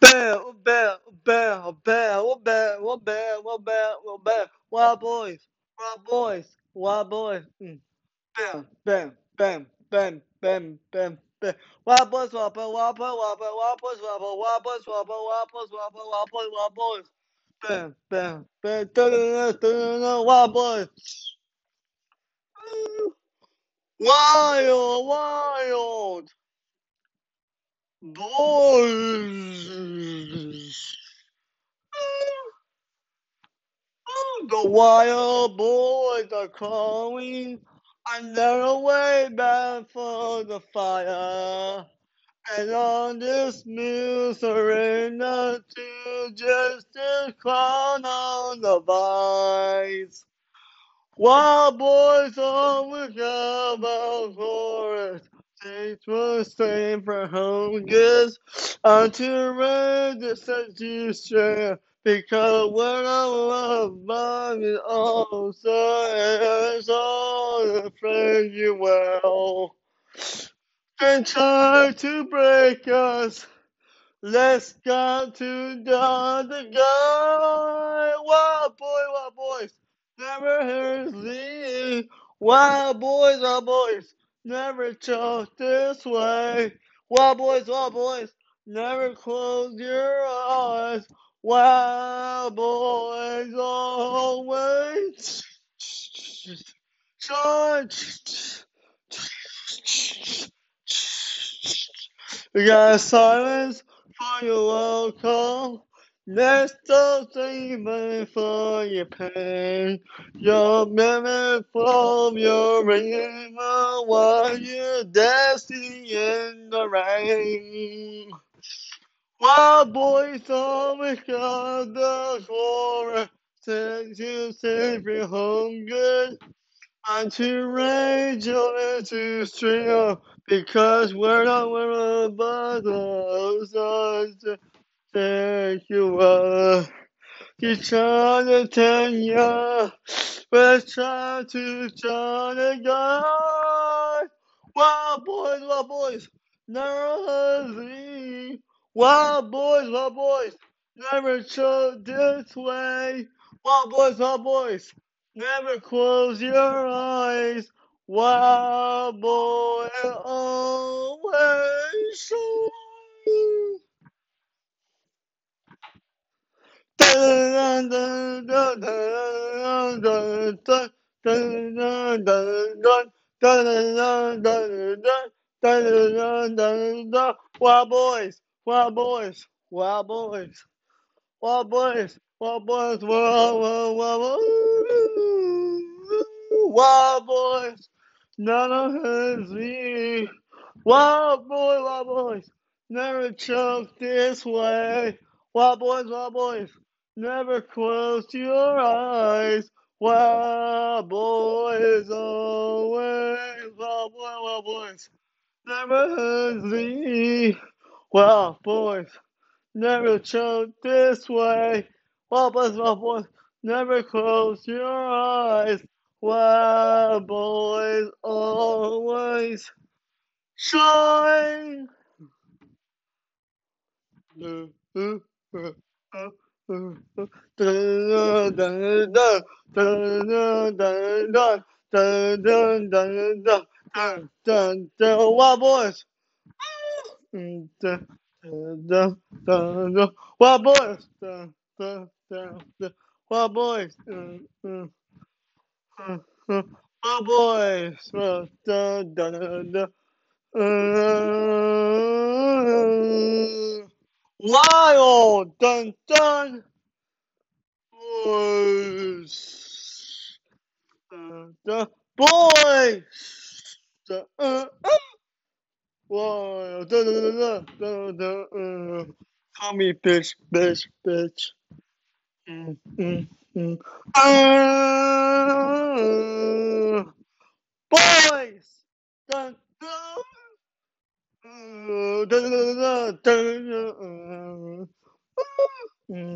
What bam, what bam, what bam, what bam, wild boys, wild boys, wild boys, mm. bam, bam, bam, bam, bam, bam, bam, wild boys, wild boys, wild boys, wild boys, wild boys, wild boys, wild boys, wild boys, wild boys, wild boys, wild boys, bam, bam, bam, da da da da, wild boys, wild, wild. Boys. The wild boys are calling and they're away back for the fire. And on this new surrender to justice crown on the vines. Wild boys have a chorus. Takes the same for home goods until red that sets you straight. Because when I love mine is also is all the friends you well. And try to break us. Let's go to the other guy. Wild boy, wild boys. Never heard thee. Wild boys, wild boys. Never chose this way. Wild boys, wild boys. Never close your eyes. Wild boys always. Charge. We got silence for your welcome. Next up, even for your pain. Your memory from your ring while you're dancing in the rain. Wild boys always got the chorus. Send you home good. And to rage on to string because we're not we're above those take you up. You try to tell ya, we're trying to try to guide. Wild boys, wild boys, never leave. Wild boys, wild boys, never chose this way. Wild boys, wild boys, never close your eyes. Wild boy always Wild boys, wild boys, wild boys, wild boys, wild boys, wild, wild, wild, wild boys. None of us me. Wild boy, wild boys, never choke this way. Wild boys, wild boys, never close your eyes. Wild boys, always. Wild boy, wild boys, never me. Wild boys, never choke this way. Wild boys, wild boys, never close your eyes. Wild boys, always shine. Wild boys. Wild boys. Wild boys. Wild boys. Wild dun dun boys. Dun, dun, boys. Dun, uh, uh. Wild dun dun dun dun dun. Uh. Call me bitch, bitch, bitch. Mm, mm, mm. Uh,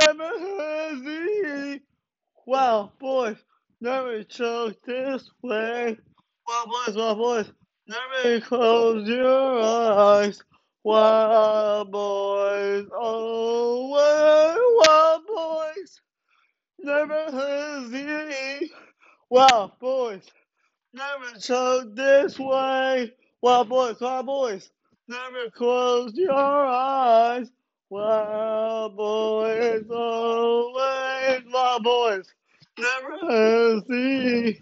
Never heard me. Wow, boys, never chose this way. Wow, boys, wow, boys, never close your eyes. Wow, boys, oh, wow, wow boys, never heard me. Wow, boys, never chose this way. Wow, boys, wow, boys, never close your eyes. Wild boys, always wild boys. Never see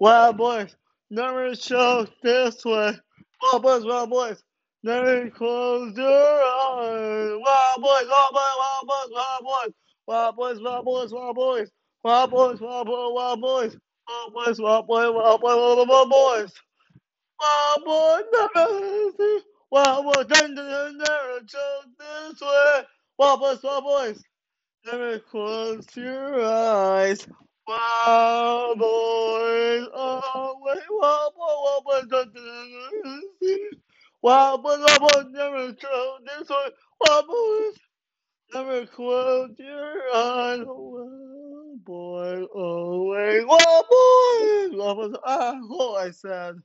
wild boys. Never show this way. Wild boys, wild boys. Never close your eyes. Wild boys, wild boys, wild boys, wild boys. Wild boys, wild boys, wild boys. Wild boys, wild boys, wild boys. Wild boys, wild boys, wild boys, wild boys. Wild boys, never see. Well, well, then the narrow joke this way. Wow, boys, Never close your eyes. Wow, boys. Oh, wait, wobble, wobble. Dun, wow, boys, wobble, wobble. Never joke this way. Wow, boys, Never close your eyes. Wow, boy. Oh, wait, wow, boys. Ah, oh, I said.